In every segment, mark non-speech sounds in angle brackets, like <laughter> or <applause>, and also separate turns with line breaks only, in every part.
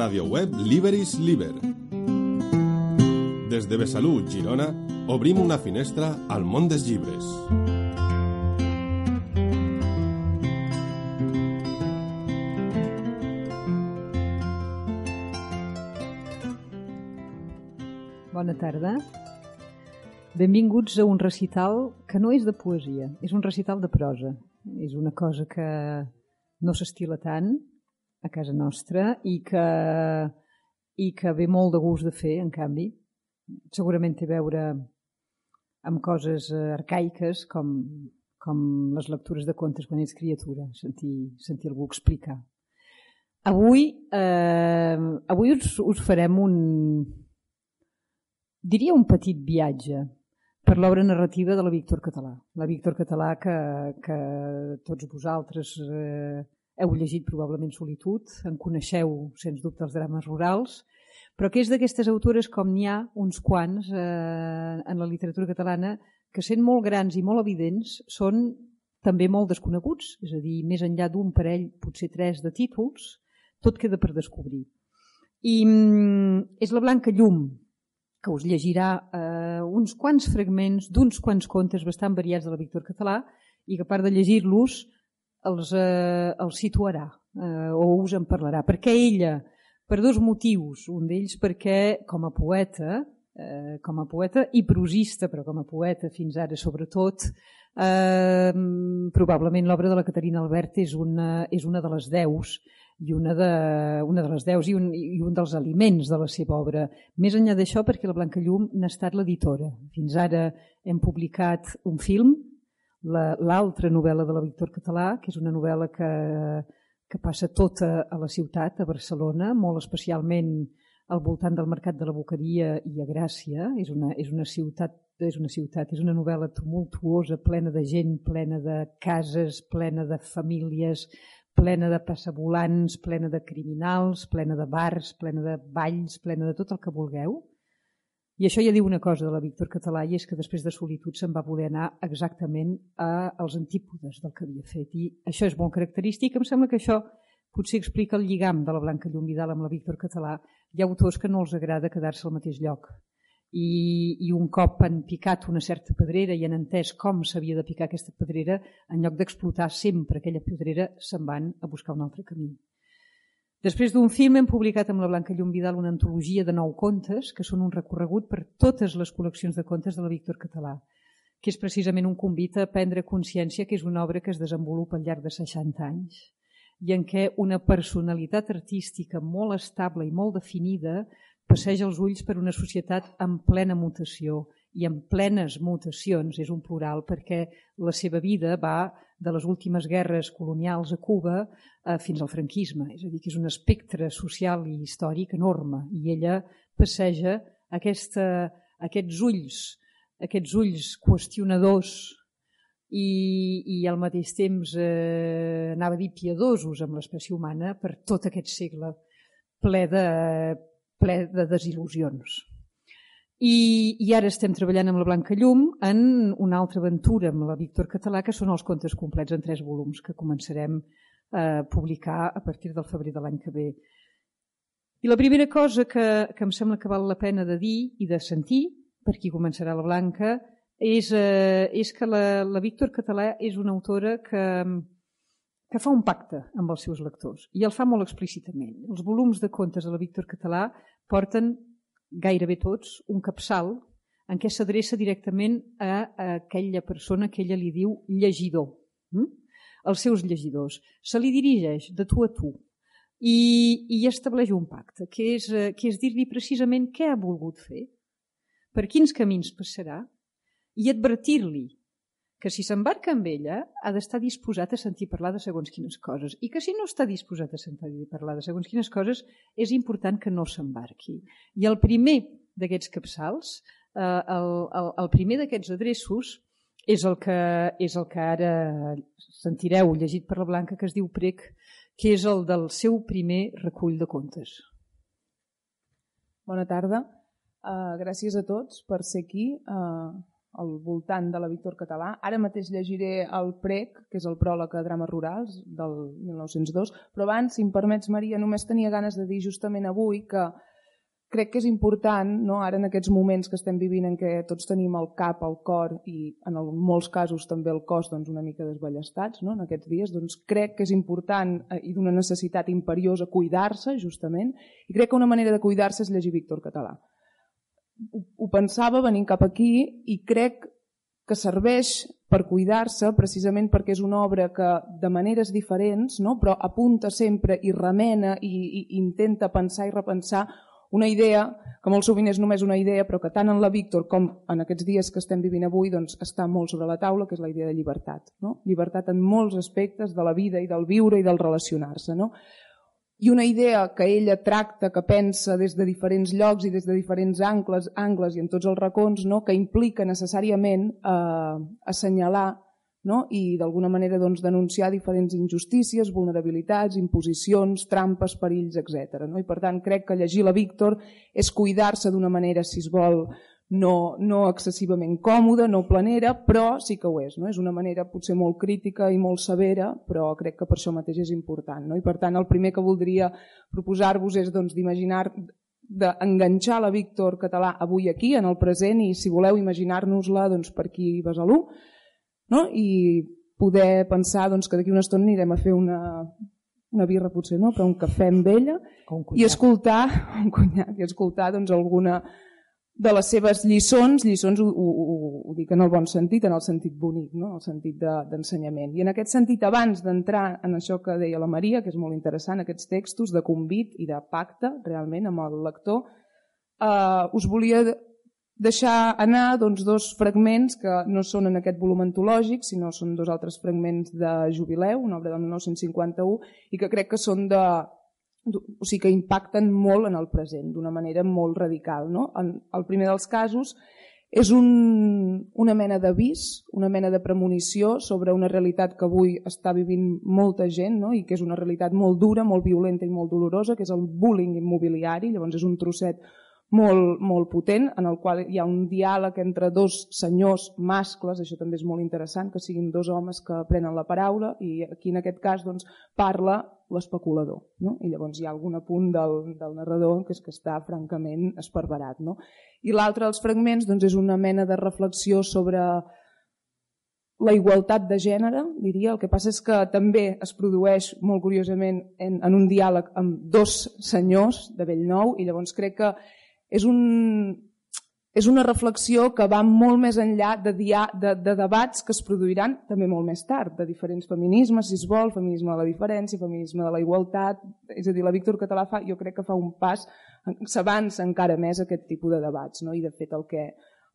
Radio web Liberis Liber. Des de Besalú, Girona, obrim una finestra al món dels llibres.
Bona tarda. Benvinguts a un recital que no és de poesia, és un recital de prosa. És una cosa que no s'estila tant a casa nostra i que, i que ve molt de gust de fer, en canvi. Segurament té a veure amb coses arcaiques com, com les lectures de contes quan ets criatura, sentir, sentir algú explicar. Avui, eh, avui us, us farem un, diria un petit viatge per l'obra narrativa de la Víctor Català. La Víctor Català que, que tots vosaltres eh, heu llegit probablement Solitud, en coneixeu, sens dubte, els drames rurals, però que és d'aquestes autores com n'hi ha uns quants eh, en la literatura catalana que sent molt grans i molt evidents són també molt desconeguts, és a dir, més enllà d'un parell, potser tres de títols, tot queda per descobrir. I mm, és la Blanca Llum, que us llegirà eh, uns quants fragments d'uns quants contes bastant variats de la Víctor Català i que a part de llegir-los els, eh, els situarà eh, o us en parlarà. Perquè ella, per dos motius, un d'ells perquè com a poeta, eh, com a poeta i prosista, però com a poeta fins ara sobretot, eh, probablement l'obra de la Caterina Albert és una, és una de les deus i una de, una de les deus i un, i un dels aliments de la seva obra. Més enllà d'això, perquè la Blanca Llum n'ha estat l'editora. Fins ara hem publicat un film, l'altra la, novel·la de la Víctor Català, que és una novel·la que, que passa tota a la ciutat, a Barcelona, molt especialment al voltant del Mercat de la Boqueria i a Gràcia. És una, és una ciutat és una ciutat, és una novel·la tumultuosa, plena de gent, plena de cases, plena de famílies, plena de passavolants, plena de criminals, plena de bars, plena de balls, plena de tot el que vulgueu. I això ja diu una cosa de la Víctor Català i és que després de solitud se'n va voler anar exactament als antípodes del que havia fet. I això és molt característic. Em sembla que això potser explica el lligam de la Blanca Llum Vidal amb la Víctor Català. Hi ha autors que no els agrada quedar-se al mateix lloc. I, I un cop han picat una certa pedrera i han entès com s'havia de picar aquesta pedrera, en lloc d'explotar sempre aquella pedrera, se'n van a buscar un altre camí. Després d'un film hem publicat amb la Blanca Llum Vidal una antologia de nou contes que són un recorregut per totes les col·leccions de contes de la Víctor Català, que és precisament un convit a prendre consciència que és una obra que es desenvolupa al llarg de 60 anys i en què una personalitat artística molt estable i molt definida passeja els ulls per una societat en plena mutació i en plenes mutacions, és un plural, perquè la seva vida va de les últimes guerres colonials a Cuba eh, fins al franquisme. És a dir, que és un espectre social i històric enorme i ella passeja aquesta, aquests ulls, aquests ulls qüestionadors i, i al mateix temps eh, anava a dir piadosos amb l'espècie humana per tot aquest segle ple de, ple de desil·lusions. I, I ara estem treballant amb la Blanca Llum en una altra aventura amb la Víctor Català, que són els contes complets en tres volums que començarem a publicar a partir del febrer de l'any que ve. I la primera cosa que, que em sembla que val la pena de dir i de sentir, per qui començarà la Blanca, és, eh, és que la, la Víctor Català és una autora que, que fa un pacte amb els seus lectors i el fa molt explícitament. Els volums de contes de la Víctor Català porten gairebé tots, un capçal en què s'adreça directament a, aquella persona que ella li diu llegidor, hm? els seus llegidors. Se li dirigeix de tu a tu i, i estableix un pacte, que és, eh, que és dir-li precisament què ha volgut fer, per quins camins passarà i advertir-li que si s'embarca amb ella ha d'estar disposat a sentir parlar de segons quines coses i que si no està disposat a sentir parlar de segons quines coses és important que no s'embarqui. I el primer d'aquests capçals, eh, el, el, el primer d'aquests adreços és el, que, és el que ara sentireu llegit per la Blanca que es diu Prec, que és el del seu primer recull de contes.
Bona tarda. Uh, gràcies a tots per ser aquí. Uh, al voltant de la Víctor Català. Ara mateix llegiré el prec, que és el pròleg a Drames Rurals del 1902, però abans, si em permets, Maria, només tenia ganes de dir justament avui que crec que és important, no? ara en aquests moments que estem vivint en què tots tenim el cap, el cor i en molts casos també el cos doncs, una mica desballestats no? en aquests dies, doncs crec que és important eh, i d'una necessitat imperiosa cuidar-se justament i crec que una manera de cuidar-se és llegir Víctor Català. Ho, ho pensava venint cap aquí i crec que serveix per cuidar-se precisament perquè és una obra que de maneres diferents, no? però apunta sempre i remena i, i intenta pensar i repensar una idea que molt sovint és només una idea, però que tant en la Víctor com en aquests dies que estem vivint avui doncs, està molt sobre la taula, que és la idea de llibertat. No? Llibertat en molts aspectes de la vida i del viure i del relacionar-se. No? I una idea que ella tracta, que pensa des de diferents llocs i des de diferents angles, angles i en tots els racons, no? que implica necessàriament eh, assenyalar no? i d'alguna manera doncs, denunciar diferents injustícies, vulnerabilitats, imposicions, trampes, perills, etc. No? I per tant crec que llegir la Víctor és cuidar-se d'una manera, si es vol, no, no excessivament còmoda, no planera, però sí que ho és. No? És una manera potser molt crítica i molt severa, però crec que per això mateix és important. No? I per tant el primer que voldria proposar-vos és doncs, d'imaginar d'enganxar la Víctor català avui aquí, en el present, i si voleu imaginar-nos-la doncs, per aquí a Besalú, no? i poder pensar doncs, que d'aquí una estona anirem a fer una, una birra potser no, però un cafè amb ella i escoltar, <laughs> un conyac, i escoltar doncs, alguna de les seves lliçons, lliçons ho, ho, ho dic en el bon sentit, en el sentit bonic, no? el sentit d'ensenyament. De, I en aquest sentit, abans d'entrar en això que deia la Maria, que és molt interessant, aquests textos de convit i de pacte, realment, amb el lector, eh, us volia deixar anar doncs, dos fragments que no són en aquest volum antològic, sinó són dos altres fragments de Jubileu, una obra del 1951, i que crec que són de, o sigui que impacten molt en el present, d'una manera molt radical. No? En el primer dels casos és un, una mena d'avís, una mena de premonició sobre una realitat que avui està vivint molta gent no? i que és una realitat molt dura, molt violenta i molt dolorosa, que és el bullying immobiliari, llavors és un trosset molt, molt potent, en el qual hi ha un diàleg entre dos senyors mascles, això també és molt interessant, que siguin dos homes que prenen la paraula, i aquí en aquest cas doncs, parla l'especulador. No? I llavors hi ha algun apunt del, del narrador que és que està francament esperberat. No? I l'altre dels fragments doncs, és una mena de reflexió sobre la igualtat de gènere, diria. El que passa és que també es produeix, molt curiosament, en, en un diàleg amb dos senyors de Bellnou i llavors crec que és, un, és una reflexió que va molt més enllà de, dia, de, de debats que es produiran també molt més tard, de diferents feminismes, si es vol, feminisme de la diferència, feminisme de la igualtat, és a dir, la Víctor Català fa, jo crec que fa un pas, s'avança encara més aquest tipus de debats, no? i de fet el que,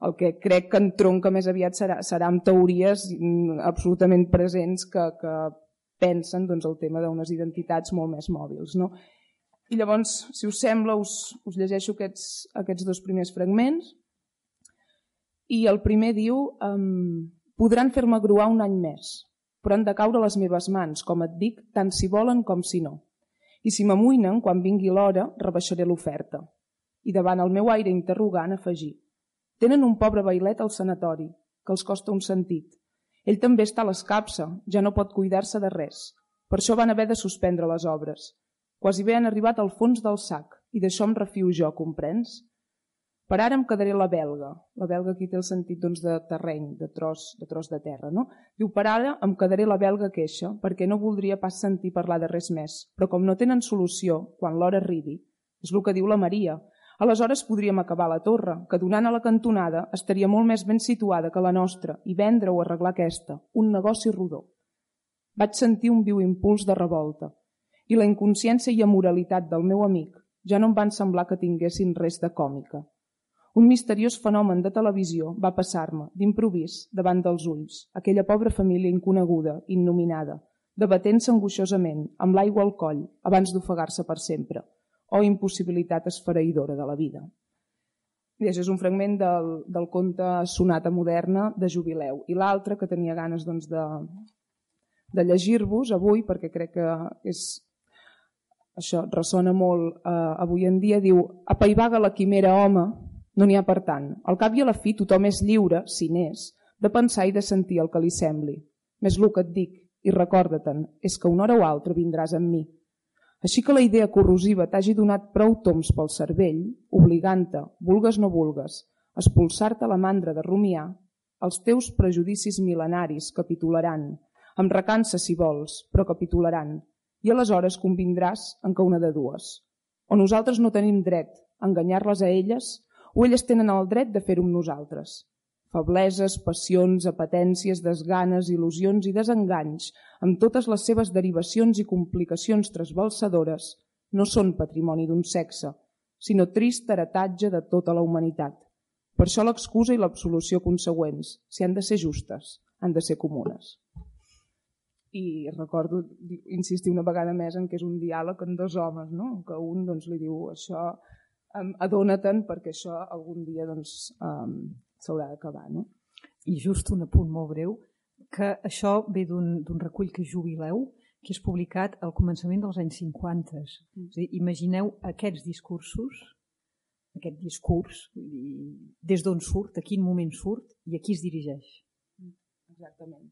el que crec que entronca més aviat serà, serà amb teories mm, absolutament presents que, que pensen doncs, el tema d'unes identitats molt més mòbils. No? I llavors, si us sembla, us, us llegeixo aquests, aquests dos primers fragments. I el primer diu, um, podran fer-me gruar un any més, però han de caure les meves mans, com et dic, tant si volen com si no. I si m'amoïnen, quan vingui l'hora, rebaixaré l'oferta. I davant el meu aire interrogant afegir. Tenen un pobre bailet al sanatori, que els costa un sentit. Ell també està a l'escapça, ja no pot cuidar-se de res. Per això van haver de suspendre les obres. Quasi bé han arribat al fons del sac i d'això em refio jo, comprens? Per ara em quedaré la belga. La belga aquí té el sentit doncs, de terreny, de tros, de tros de terra. No? Diu, per ara em quedaré la belga queixa perquè no voldria pas sentir parlar de res més. Però com no tenen solució, quan l'hora arribi, és el que diu la Maria, Aleshores podríem acabar la torre, que donant a la cantonada estaria molt més ben situada que la nostra i vendre o arreglar aquesta, un negoci rodó. Vaig sentir un viu impuls de revolta i la inconsciència i amoralitat del meu amic ja no em van semblar que tinguessin res de còmica. Un misteriós fenomen de televisió va passar-me, d'improvís, davant dels ulls, aquella pobra família inconeguda, innominada, debatent-se angoixosament, amb l'aigua al coll, abans d'ofegar-se per sempre, o impossibilitat esfereïdora de la vida. I això és un fragment del, del conte Sonata moderna de Jubileu. I l'altre, que tenia ganes doncs, de, de llegir-vos avui, perquè crec que és això ressona molt eh, avui en dia, diu apaivaga la quimera home No n'hi ha per tant. Al cap i a la fi tothom és lliure, si n'és, de pensar i de sentir el que li sembli. Més el que et dic, i recorda-te'n, és que una hora o altra vindràs amb mi. Així que la idea corrosiva t'hagi donat prou toms pel cervell, obligant-te, vulgues no vulgues, expulsar-te la mandra de rumiar, els teus prejudicis mil·lenaris capitularan, amb recança si vols, però capitularan, i aleshores convindràs en que una de dues. O nosaltres no tenim dret a enganyar-les a elles, o elles tenen el dret de fer-ho amb nosaltres. Febleses, passions, apetències, desganes, il·lusions i desenganys, amb totes les seves derivacions i complicacions trasbalsadores, no són patrimoni d'un sexe, sinó trist heretatge de tota la humanitat. Per això l'excusa i l'absolució consegüents, si han de ser justes, han de ser comunes i recordo insistir una vegada més en que és un diàleg en dos homes, no? que un doncs, li diu això um, adona-te'n perquè això algun dia doncs, um, s'haurà d'acabar. No?
I just un apunt molt breu, que això ve d'un recull que jubileu, que és publicat al començament dels anys 50. Mm. És dir, imagineu aquests discursos, aquest discurs, des d'on surt, a quin moment surt i a qui es dirigeix.
Exactament.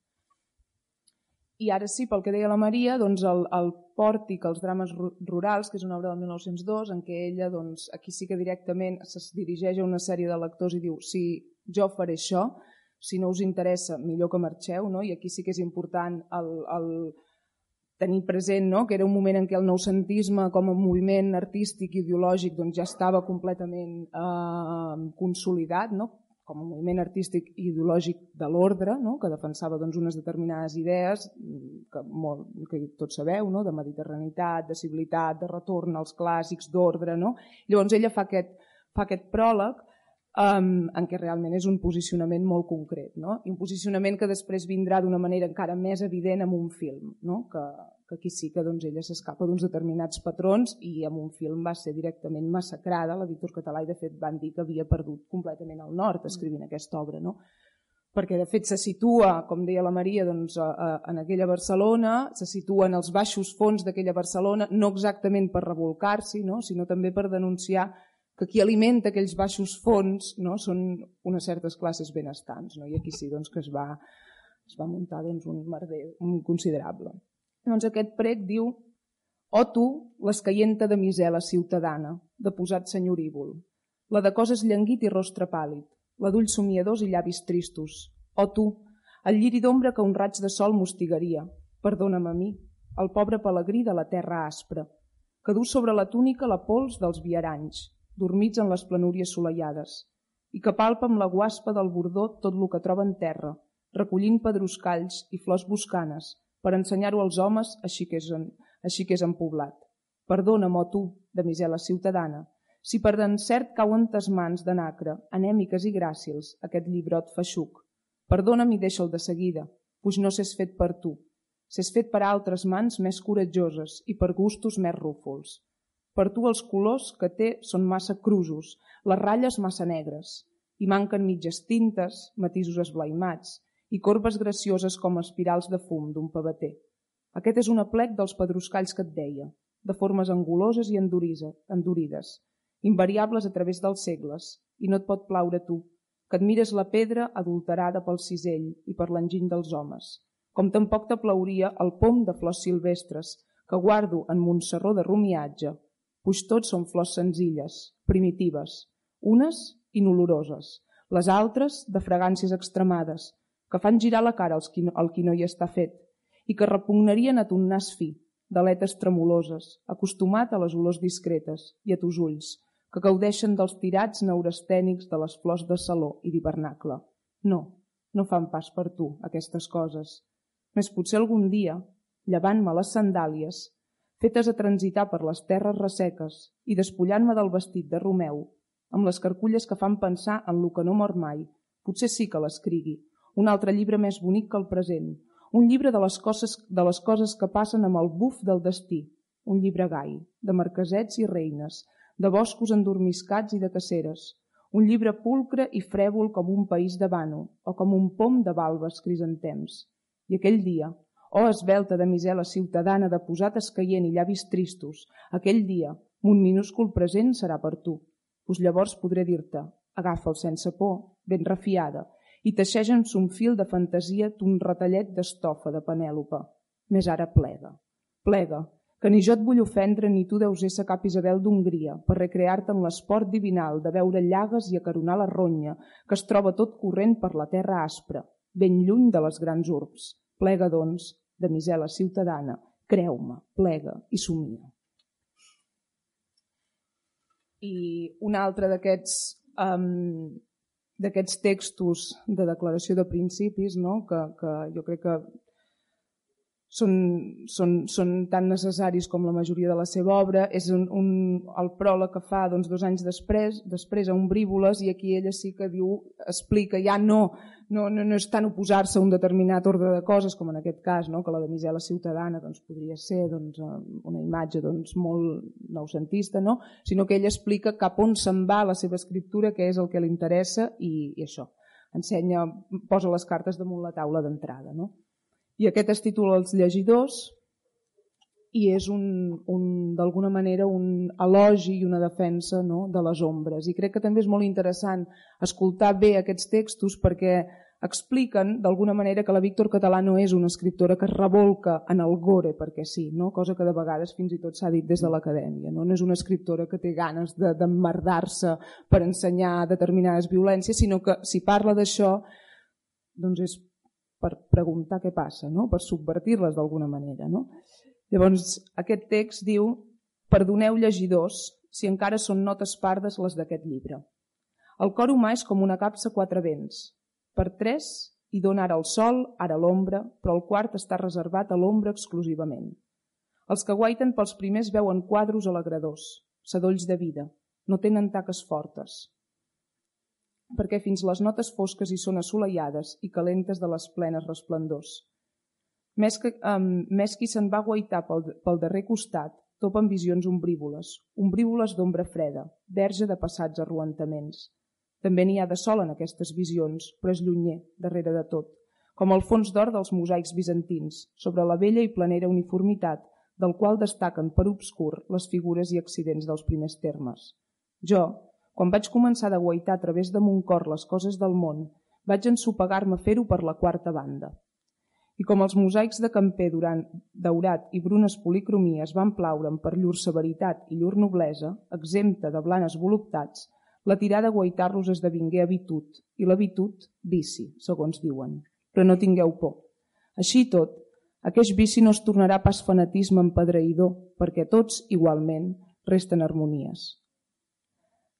I ara sí, pel que deia la Maria, doncs el, el pòrtic als drames rurals, que és una obra del 1902, en què ella, doncs, aquí sí que directament es dirigeix a una sèrie de lectors i diu si jo faré això, si no us interessa, millor que marxeu, no? i aquí sí que és important el, el tenir present no? que era un moment en què el noucentisme com a moviment artístic i ideològic doncs, ja estava completament eh, consolidat, no? Com a moviment artístic i ideològic de l'ordre, no? que defensava doncs, unes determinades idees mm, que, molt, que tots sabeu, no? de mediterranitat, de civilitat, de retorn als clàssics, d'ordre. No? Llavors ella fa aquest, fa aquest pròleg um, en què realment és un posicionament molt concret. No? I un posicionament que després vindrà d'una manera encara més evident amb un film, no? que, que aquí sí que doncs, ella s'escapa d'uns determinats patrons i amb un film va ser directament massacrada. La Víctor Català i de fet van dir que havia perdut completament el nord escrivint aquesta obra. No? perquè de fet se situa, com deia la Maria, doncs, a, a, en aquella Barcelona, se situa en els baixos fons d'aquella Barcelona, no exactament per revolcar-s'hi, no? sinó també per denunciar que qui alimenta aquells baixos fons no? són unes certes classes benestants. No? I aquí sí doncs, que es va, es va muntar doncs, un merder un considerable. Doncs aquest prec diu «O tu, l'escaienta de misela ciutadana, de posat senyorívol, la de coses llenguit i rostre pàl·lid, la d'ulls somiadors i llavis tristos. O tu, el lliri d'ombra que un raig de sol mostigaria, perdona'm a mi, el pobre pelegrí de la terra aspra, que du sobre la túnica la pols dels viaranys, dormits en les planúries solellades, i que palpa amb la guaspa del bordó tot lo que troba en terra, recollint pedruscalls i flors boscanes, per ensenyar-ho als homes així que és en, així que és en poblat. Perdona'm, o tu, de misela ciutadana, si per d'encert cauen tes mans de nacre, anèmiques i gràcils, aquest llibrot feixuc. Perdona'm i deixa'l de seguida, puix no s'és fet per tu. S'és fet per altres mans més coratjoses i per gustos més rúfols. Per tu els colors que té són massa crusos, les ratlles massa negres, i manquen mitges tintes, matisos esblaimats, i corbes gracioses com espirals de fum d'un pavater. Aquest és un aplec dels pedruscalls que et deia, de formes anguloses i endurides, invariables a través dels segles, i no et pot plaure tu, que admires la pedra adulterada pel cisell i per l'enginy dels homes, com tampoc t'aplauria el pom de flors silvestres que guardo en Montserró de rumiatge, puix tots són flors senzilles, primitives, unes inoloroses, les altres de fragàncies extremades, que fan girar la cara als qui al qui no hi està fet i que repugnarien a ton nas fi, d'aletes tremoloses, acostumat a les olors discretes i a tus ulls, que gaudeixen dels tirats neurastènics de les flors de saló i d'hivernacle. No, no fan pas per tu, aquestes coses. Més potser algun dia, llevant-me les sandàlies, fetes a transitar per les terres resseques i despullant-me del vestit de Romeu, amb les carculles que fan pensar en lo que no mor mai, potser sí que l'escrigui, un altre llibre més bonic que el present, un llibre de les coses, de les coses que passen amb el buf del destí, un llibre gai, de marquesets i reines, de boscos endormiscats i de caceres, un llibre pulcre i frèvol com un país de vano o com un pom de balbes crisantems. I aquell dia, oh esbelta de misela ciutadana de posat escaient i llavis tristos, aquell dia, un minúscul present serà per tu. Pues llavors podré dir-te, Agafa'l sense por, ben refiada, i teixeix en son fil de fantasia ton retallet d'estofa de Penèlope. Més ara plega. Plega, que ni jo et vull ofendre ni tu deus ésser cap Isabel d'Hongria per recrear-te en l'esport divinal de veure llagues i acaronar la ronya que es troba tot corrent per la terra aspra, ben lluny de les grans urbs. Plega, doncs, de misela ciutadana, creu-me, plega i somia. I un altre d'aquests um, d'aquests textos de declaració de principis no? que, que jo crec que són, són, són tan necessaris com la majoria de la seva obra. És un, un, el pròleg que fa doncs, dos anys després, després a Umbrívoles, i aquí ella sí que diu, explica, ja no, no, no, no és tant oposar-se a un determinat ordre de coses, com en aquest cas, no? que la de misela ciutadana doncs, podria ser doncs, una imatge doncs, molt noucentista, no? sinó que ella explica cap on se'n va la seva escriptura, què és el que li interessa, i, i això ensenya, posa les cartes damunt la taula d'entrada. No? I aquest es titula Els llegidors i és un, un d'alguna manera un elogi i una defensa no, de les ombres. I crec que també és molt interessant escoltar bé aquests textos perquè expliquen d'alguna manera que la Víctor Català no és una escriptora que es revolca en el gore perquè sí, no? cosa que de vegades fins i tot s'ha dit des de l'acadèmia. No? no és una escriptora que té ganes d'emmerdar-se de, per ensenyar determinades violències, sinó que si parla d'això doncs és per preguntar què passa, no? per subvertir-les d'alguna manera. No? Llavors, aquest text diu Perdoneu llegidors si encara són notes pardes les d'aquest llibre. El cor humà és com una capsa quatre vents. Per tres hi dona ara el sol, ara l'ombra, però el quart està reservat a l'ombra exclusivament. Els que guaiten pels primers veuen quadros alegradors, sadolls de vida, no tenen taques fortes, perquè fins les notes fosques hi són assolellades i calentes de les plenes resplendors. Més, que, um, més qui se'n va guaitar pel, pel darrer costat topa amb visions ombrívoles, ombrívoles d'ombra freda, verge de passats arruentaments. També n'hi ha de sol en aquestes visions, però és llunyer, darrere de tot, com el fons d'or dels mosaics bizantins, sobre la vella i planera uniformitat, del qual destaquen per obscur les figures i accidents dels primers termes. Jo, quan vaig començar de guaitar a través de mon cor les coses del món, vaig ensopegar-me a fer-ho per la quarta banda. I com els mosaics de Camper durant daurat i brunes policromies van plaure'n per llur severitat i llur noblesa, exempta de blanes voluptats, la tirada a guaitar-los esdevingué habitud i l'habitud vici, segons diuen. Però no tingueu por. Així tot, aquest vici no es tornarà pas fanatisme empedreïdor, perquè tots, igualment, resten harmonies.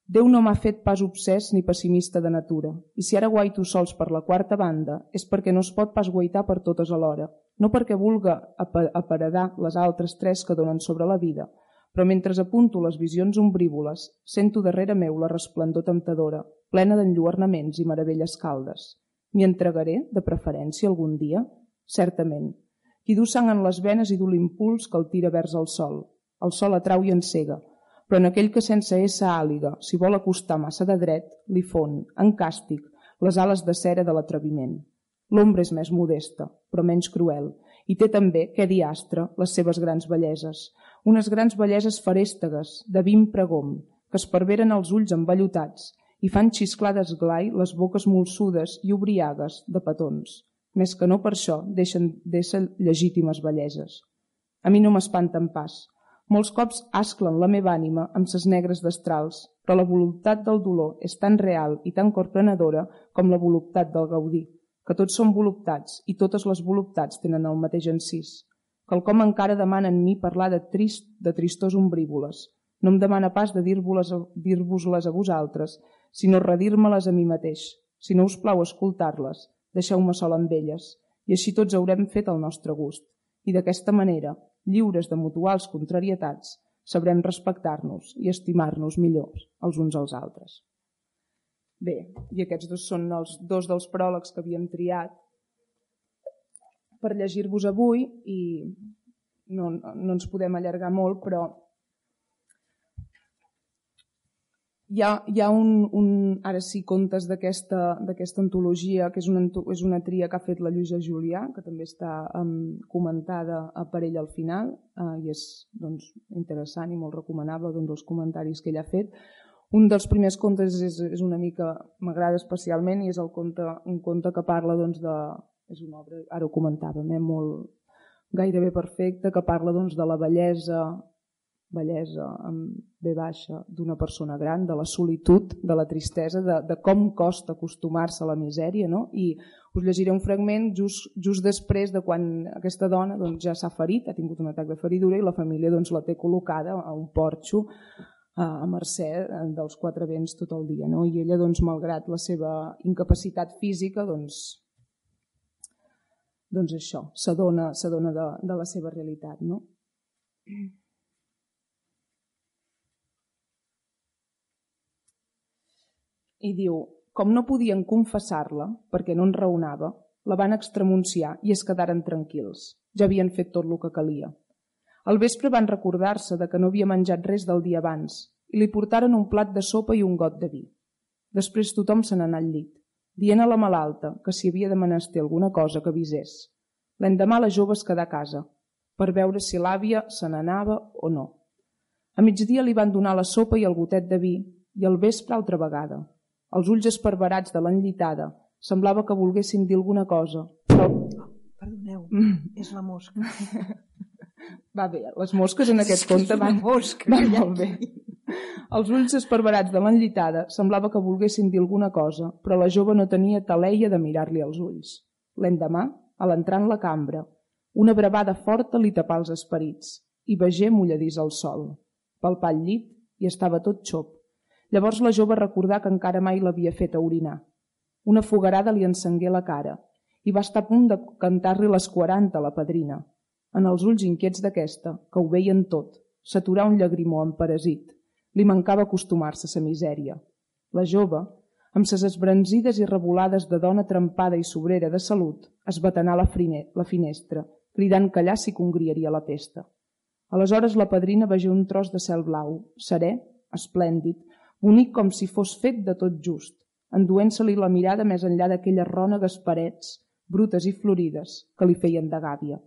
Déu no m'ha fet pas obsès ni pessimista de natura, i si ara guaito sols per la quarta banda és perquè no es pot pas guaitar per totes alhora, no perquè vulga aparedar les altres tres que donen sobre la vida, però mentre apunto les visions ombrívoles, sento darrere meu la resplendor temptadora, plena d'enlluernaments i meravelles caldes. M'hi entregaré, de preferència, algun dia? Certament. Qui du sang en les venes i du l'impuls que el tira vers el sol. El sol atrau i encega, però en aquell que sense essa àliga, si vol acostar massa de dret, li fon, en càstig, les ales de cera de l'atreviment. L'ombra és més modesta, però menys cruel, i té també, què diastre, les seves grans belleses, unes grans belleses farèstegues, de vim pregom, que es perveren els ulls envellotats i fan xisclar d'esglai les boques molsudes i obriagues de petons, més que no per això deixen d'ésser legítimes belleses. A mi no m'espanten pas, molts cops asclen la meva ànima amb ses negres destrals, però la voluntat del dolor és tan real i tan corprenedora com la voluntat del gaudir, que tots són voluptats i totes les voluptats tenen el mateix encís. Quelcom encara demana en mi parlar de trist, de tristors ombrívoles. No em demana pas de dir-vos-les a vosaltres, sinó redir-me-les a mi mateix. Si no us plau escoltar-les, deixeu-me sol amb elles, i així tots haurem fet el nostre gust. I d'aquesta manera, lliures de mutuals contrarietats, sabrem respectar-nos i estimar-nos millor els uns als altres. Bé, i aquests dos són els dos dels pròlegs que havíem triat per llegir-vos avui i no, no ens podem allargar molt, però Hi ha, hi ha un, un, ara sí, contes d'aquesta antologia, que és una, és una tria que ha fet la Lluïsa Julià, que també està um, comentada per ella al final, uh, i és doncs, interessant i molt recomanable doncs, els comentaris que ella ha fet. Un dels primers contes és, és una mica, m'agrada especialment, i és el conte, un conte que parla doncs, de... És una obra, ara ho comentàvem, eh, molt gairebé perfecta, que parla doncs, de la bellesa, bellesa amb B baixa d'una persona gran, de la solitud, de la tristesa, de, de com costa acostumar-se a la misèria. No? I us llegiré un fragment just, just després de quan aquesta dona doncs, ja s'ha ferit, ha tingut un atac de feridura i la família doncs, la té col·locada a un porxo a mercè eh, dels quatre vents tot el dia. No? I ella, doncs, malgrat la seva incapacitat física, doncs, doncs això, s'adona de, de la seva realitat. No? I diu, com no podien confessar-la, perquè no en raonava, la van extremunciar i es quedaren tranquils. Ja havien fet tot el que calia. Al vespre van recordar-se de que no havia menjat res del dia abans i li portaren un plat de sopa i un got de vi. Després tothom se n'anà al llit, dient a la malalta que si havia de menester alguna cosa que avisés. L'endemà la jove es quedà a casa, per veure si l'àvia se n'anava o no. A migdia li van donar la sopa i el gotet de vi i al vespre altra vegada. Els ulls esparverats de l'enllitada semblava que volguessin dir alguna cosa, però...
Perdoneu, mm. és la mosca. <laughs>
Va bé, les mosques en aquest conte van,
mosca,
van molt bé. Els ulls esparverats de l'enllitada semblava que volguessin dir alguna cosa, però la jove no tenia taleia de mirar-li als ulls. L'endemà, a l'entrar en la cambra, una bravada forta li tapà els esperits i vegé mulladís al sol. Palpà el llit i estava tot xop. Llavors la jove recordà que encara mai l'havia fet a orinar. Una fogarada li encengué la cara i va estar a punt de cantar-li les 40 a la padrina, en els ulls inquiets d'aquesta, que ho veien tot, s'aturà un llagrimó en parasit. Li mancava acostumar-se a sa misèria. La jove, amb ses esbranzides i revolades de dona trempada i sobrera de salut, es batanà la, frine, la finestra, cridant que allà s'hi congriaria la pesta. Aleshores la padrina vegé un tros de cel blau, serè, esplèndid, bonic com si fos fet de tot just, enduent-se-li la mirada més enllà d'aquelles rònegues parets, brutes i florides, que li feien de gàbia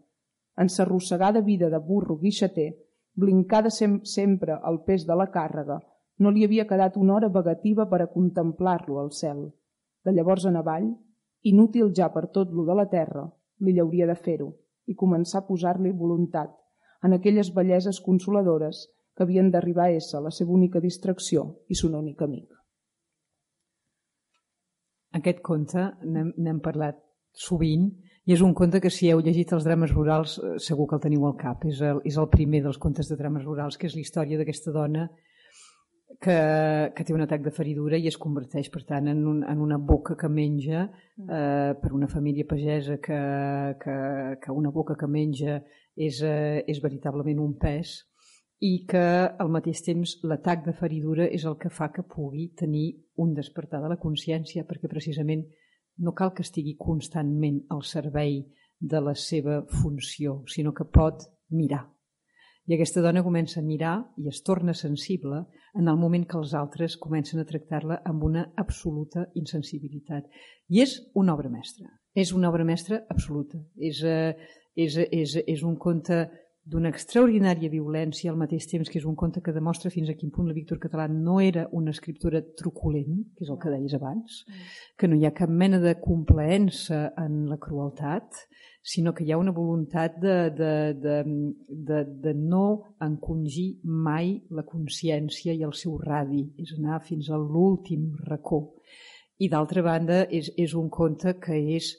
en s'arrossegada vida de burro guixater, blincada sem sempre al pes de la càrrega, no li havia quedat una hora vagativa per a contemplar-lo al cel. De llavors en avall, inútil ja per tot lo de la terra, li hauria de fer-ho i començar a posar-li voluntat en aquelles belleses consoladores que havien d'arribar a ésser la seva única distracció i son únic amic.
Aquest conte n'hem parlat sovint i és un conte que si heu llegit els drames rurals eh, segur que el teniu al cap. És el, és el primer dels contes de drames rurals, que és la història d'aquesta dona que, que té un atac de feridura i es converteix, per tant, en, un, en una boca que menja mm. eh, per una família pagesa que, que, que una boca que menja és, eh, és veritablement un pes i que al mateix temps l'atac de feridura és el que fa que pugui tenir un despertar de la consciència perquè precisament no cal que estigui constantment al servei de la seva funció, sinó que pot mirar. I aquesta dona comença a mirar i es torna sensible en el moment que els altres comencen a tractar-la amb una absoluta insensibilitat. I és una obra mestra. És una obra mestra absoluta. És, eh, és, és, és un conte d'una extraordinària violència al mateix temps que és un conte que demostra fins a quin punt la Víctor Català no era una escriptora truculent, que és el que deies abans, que no hi ha cap mena de complaença en la crueltat, sinó que hi ha una voluntat de, de, de, de, de no encongir mai la consciència i el seu radi, és anar fins a l'últim racó. I d'altra banda, és, és un conte que és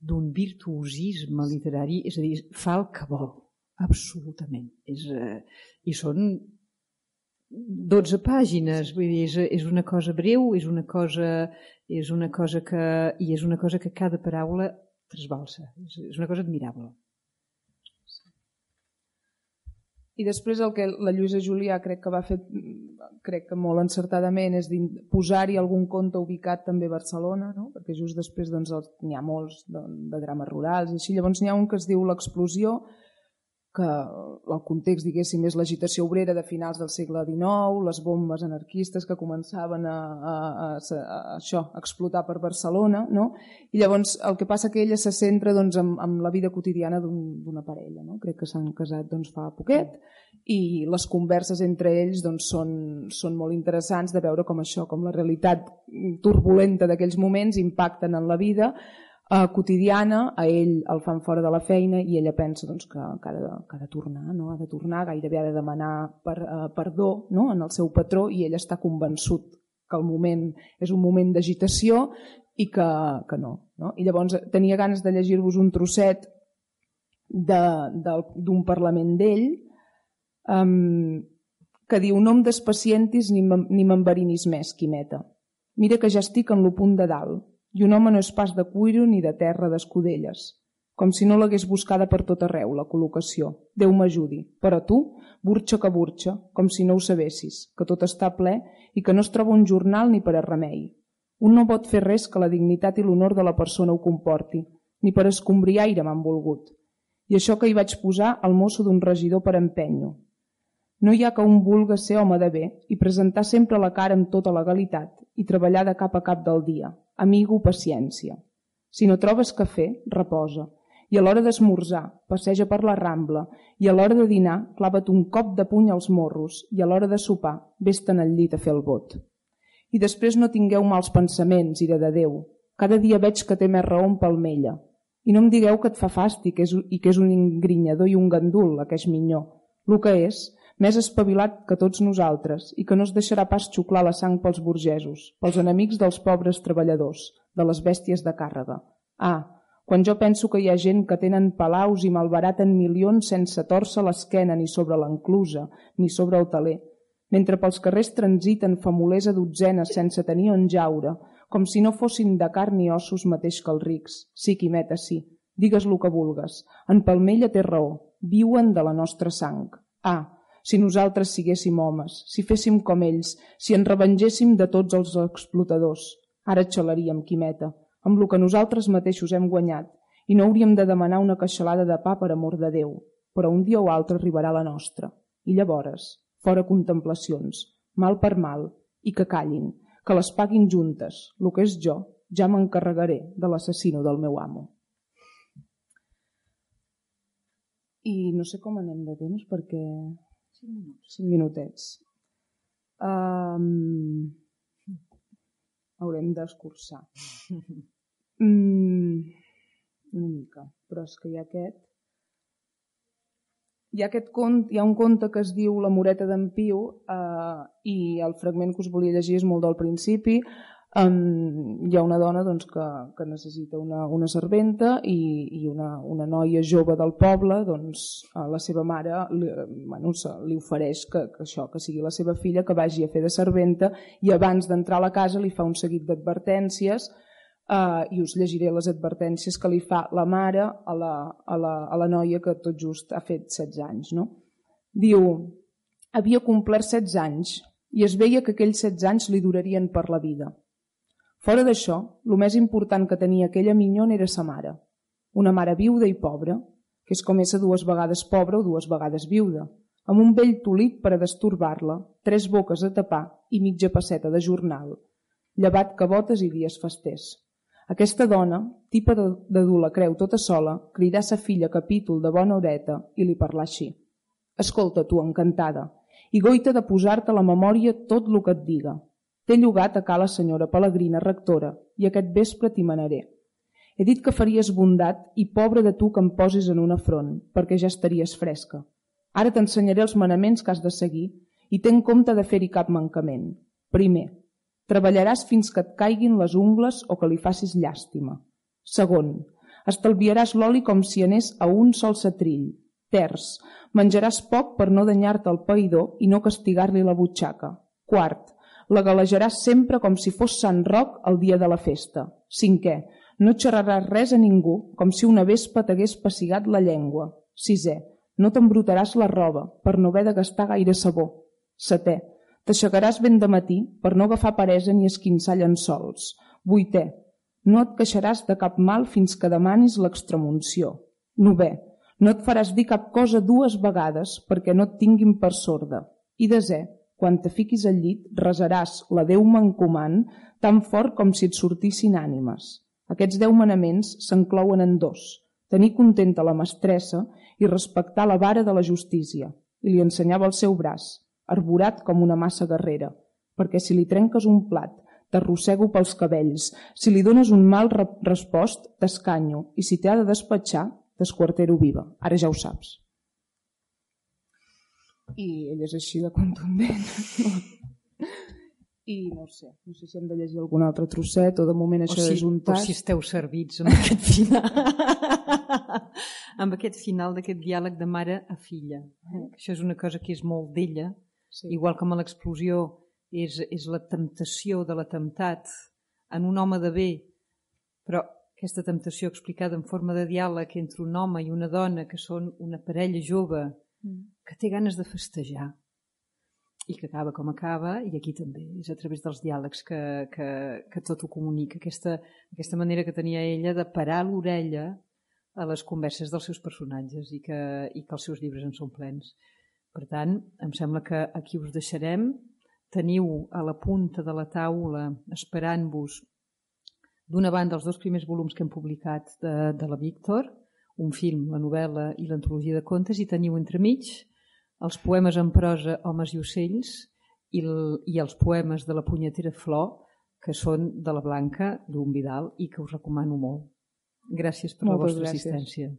d'un virtuosisme literari, és a dir, fa el que vol Absolutament. És, eh, I són 12 pàgines, vull dir, és, és una cosa breu, és una cosa, és una cosa que, i és una cosa que cada paraula trasbalsa. És, és una cosa admirable.
I després el que la Lluïsa Julià crec que va fer crec que molt encertadament és posar-hi algun conte ubicat també a Barcelona, no? perquè just després doncs, n'hi ha molts de, de drames rurals i així. Llavors n'hi ha un que es diu L'explosió, que el context, diguéssim, és l'agitació obrera de finals del segle XIX, les bombes anarquistes que començaven a, a, a, a, això, a explotar per Barcelona, no? i llavors el que passa que ella se centra doncs, en, en la vida quotidiana d'una un, parella. No? Crec que s'han casat doncs, fa poquet i les converses entre ells doncs, són, són molt interessants de veure com això, com la realitat turbulenta d'aquells moments impacten en la vida eh, quotidiana, a ell el fan fora de la feina i ella pensa doncs, que, que, ha de, que ha de tornar, no? ha de tornar, gairebé ha de demanar per, eh, perdó no? en el seu patró i ell està convençut que el moment és un moment d'agitació i que, que no, no. I llavors tenia ganes de llegir-vos un trosset d'un parlament d'ell um, que diu no em despacientis ni m'enverinis més, Quimeta. Mira que ja estic en lo punt de dalt i un home no és pas de cuiro ni de terra d'escudelles, com si no l'hagués buscada per tot arreu, la col·locació. Déu m'ajudi. Però tu, burxa que burxa, com si no ho sabessis, que tot està ple i que no es troba un jornal ni per a remei. Un no pot fer res que la dignitat i l'honor de la persona ho comporti, ni per escombriaire m'han volgut. I això que hi vaig posar al mosso d'un regidor per empenyo. No hi ha que un vulga ser home de bé i presentar sempre la cara amb tota legalitat i treballar de cap a cap del dia, Amigo, paciència. Si no trobes cafè, reposa. I a l'hora d'esmorzar, passeja per la Rambla. I a l'hora de dinar, clava't un cop de puny als morros. I a l'hora de sopar, vés-te'n al llit a fer el vot. I després no tingueu mals pensaments, ira de Déu. Cada dia veig que té més raó en palmella. I no em digueu que et fa fàstic i que és un ingrinyador i un gandul, aquest minyó. El que és, més espavilat que tots nosaltres i que no es deixarà pas xuclar la sang pels burgesos, pels enemics dels pobres treballadors, de les bèsties de càrrega. Ah, quan jo penso que hi ha gent que tenen palaus i malbaraten milions sense torça l'esquena ni sobre l'enclusa, ni sobre el taler, mentre pels carrers transiten famolers a dotzenes sense tenir on jaure, com si no fossin de carn i ossos mateix que els rics. Sí, Quimeta, sí. Digues lo que vulgues. En Palmella té raó. Viuen de la nostra sang. Ah, si nosaltres siguéssim homes, si féssim com ells, si ens revengéssim de tots els explotadors. Ara xalaríem, Quimeta, amb el que nosaltres mateixos hem guanyat, i no hauríem de demanar una queixalada de pa per amor de Déu, però un dia o altre arribarà la nostra. I llavors, fora contemplacions, mal per mal, i que callin, que les paguin juntes, el que és jo, ja m'encarregaré de l'assassino del meu amo. I no sé com anem de temps perquè Cinc minuts. Cinc minutets. Um, haurem d'escurçar. <laughs> Mm, una mica, però és que hi ha aquest... Hi ha, aquest cont, hi ha un conte que es diu La moreta d'en Piu eh, i el fragment que us volia llegir és molt del principi Um, hi ha una dona doncs, que, que necessita una, una serventa i, i una, una noia jove del poble, doncs, a la seva mare li, bueno, li ofereix que, que, això, que sigui la seva filla que vagi a fer de serventa i abans d'entrar a la casa li fa un seguit d'advertències uh, i us llegiré les advertències que li fa la mare a la, a la, a la noia que tot just ha fet 16 anys. No? Diu, havia complert 16 anys i es veia que aquells 16 anys li durarien per la vida Fora d'això, el més important que tenia aquella minyona era sa mare. Una mare viuda i pobra, que és com ésser dues vegades pobra o dues vegades viuda, amb un vell tolit per a destorbar-la, tres boques a tapar i mitja passeta de jornal, llevat que botes i dies festers. Aquesta dona, tipa de, de dur la creu tota sola, cridà sa filla capítol de bona horeta i li parlà així. Escolta, tu, encantada, i goita de posar-te a la memòria tot el que et diga, T'he llogat a ca la senyora Pelegrina, rectora, i aquest vespre t'hi manaré. He dit que faries bondat i pobre de tu que em posis en una front, perquè ja estaries fresca. Ara t'ensenyaré els manaments que has de seguir i ten compte de fer-hi cap mancament. Primer, treballaràs fins que et caiguin les ungles o que li facis llàstima. Segon, estalviaràs l'oli com si anés a un sol setrill. Terç, menjaràs poc per no danyar-te el païdor i no castigar-li la butxaca. Quart, la galejaràs sempre com si fos Sant Roc el dia de la festa. Cinquè, no xerraràs res a ningú, com si una vespa t'hagués pessigat la llengua. Sisè, no t'embrutaràs la roba per no haver de gastar gaire sabó. Setè, t'aixecaràs ben de matí per no agafar paresa ni esquinçar llençols. Vuitè, no et queixaràs de cap mal fins que demanis l'extremunció. Novè, No et faràs dir cap cosa dues vegades perquè no et tinguin per sorda. I desè, quan te fiquis al llit, resaràs la Déu m'encoman tan fort com si et sortissin ànimes. Aquests deu manaments s'enclouen en dos. Tenir contenta la mestressa i respectar la vara de la justícia. I li ensenyava el seu braç, arborat com una massa guerrera, perquè si li trenques un plat, t'arrossego pels cabells. Si li dones un mal respost, t'escanyo, i si t'ha de despatxar, t'esquartero viva. Ara ja ho saps. I ell és així de contundent. I no sé, no sé si hem de llegir algun altre trosset o de moment això o si, és un tas.
O si esteu servits amb aquest final, amb aquest final d'aquest diàleg de mare a filla. Eh? Això és una cosa que és molt d'ella, sí. igual com a l'explosió és, és la temptació de l'atemptat en un home de bé, però aquesta temptació explicada en forma de diàleg entre un home i una dona que són una parella jove. Que té ganes de festejar. I que acaba com acaba i aquí també és a través dels diàlegs que, que, que tot ho comunica. Aquesta, aquesta manera que tenia ella de parar l'orella a les converses dels seus personatges i que, i que els seus llibres en són plens. Per tant, em sembla que aquí us deixarem. Teniu a la punta de la taula esperant-vos D'una banda, els dos primers volums que hem publicat de, de la Víctor, un film, la novel·la i l'antologia de contes, i teniu entremig els poemes en prosa Homes i ocells i, el, i els poemes de la punyetera flor, que són de la Blanca, d'un Vidal, i que us recomano molt. Gràcies per Moltes la vostra gràcies. assistència.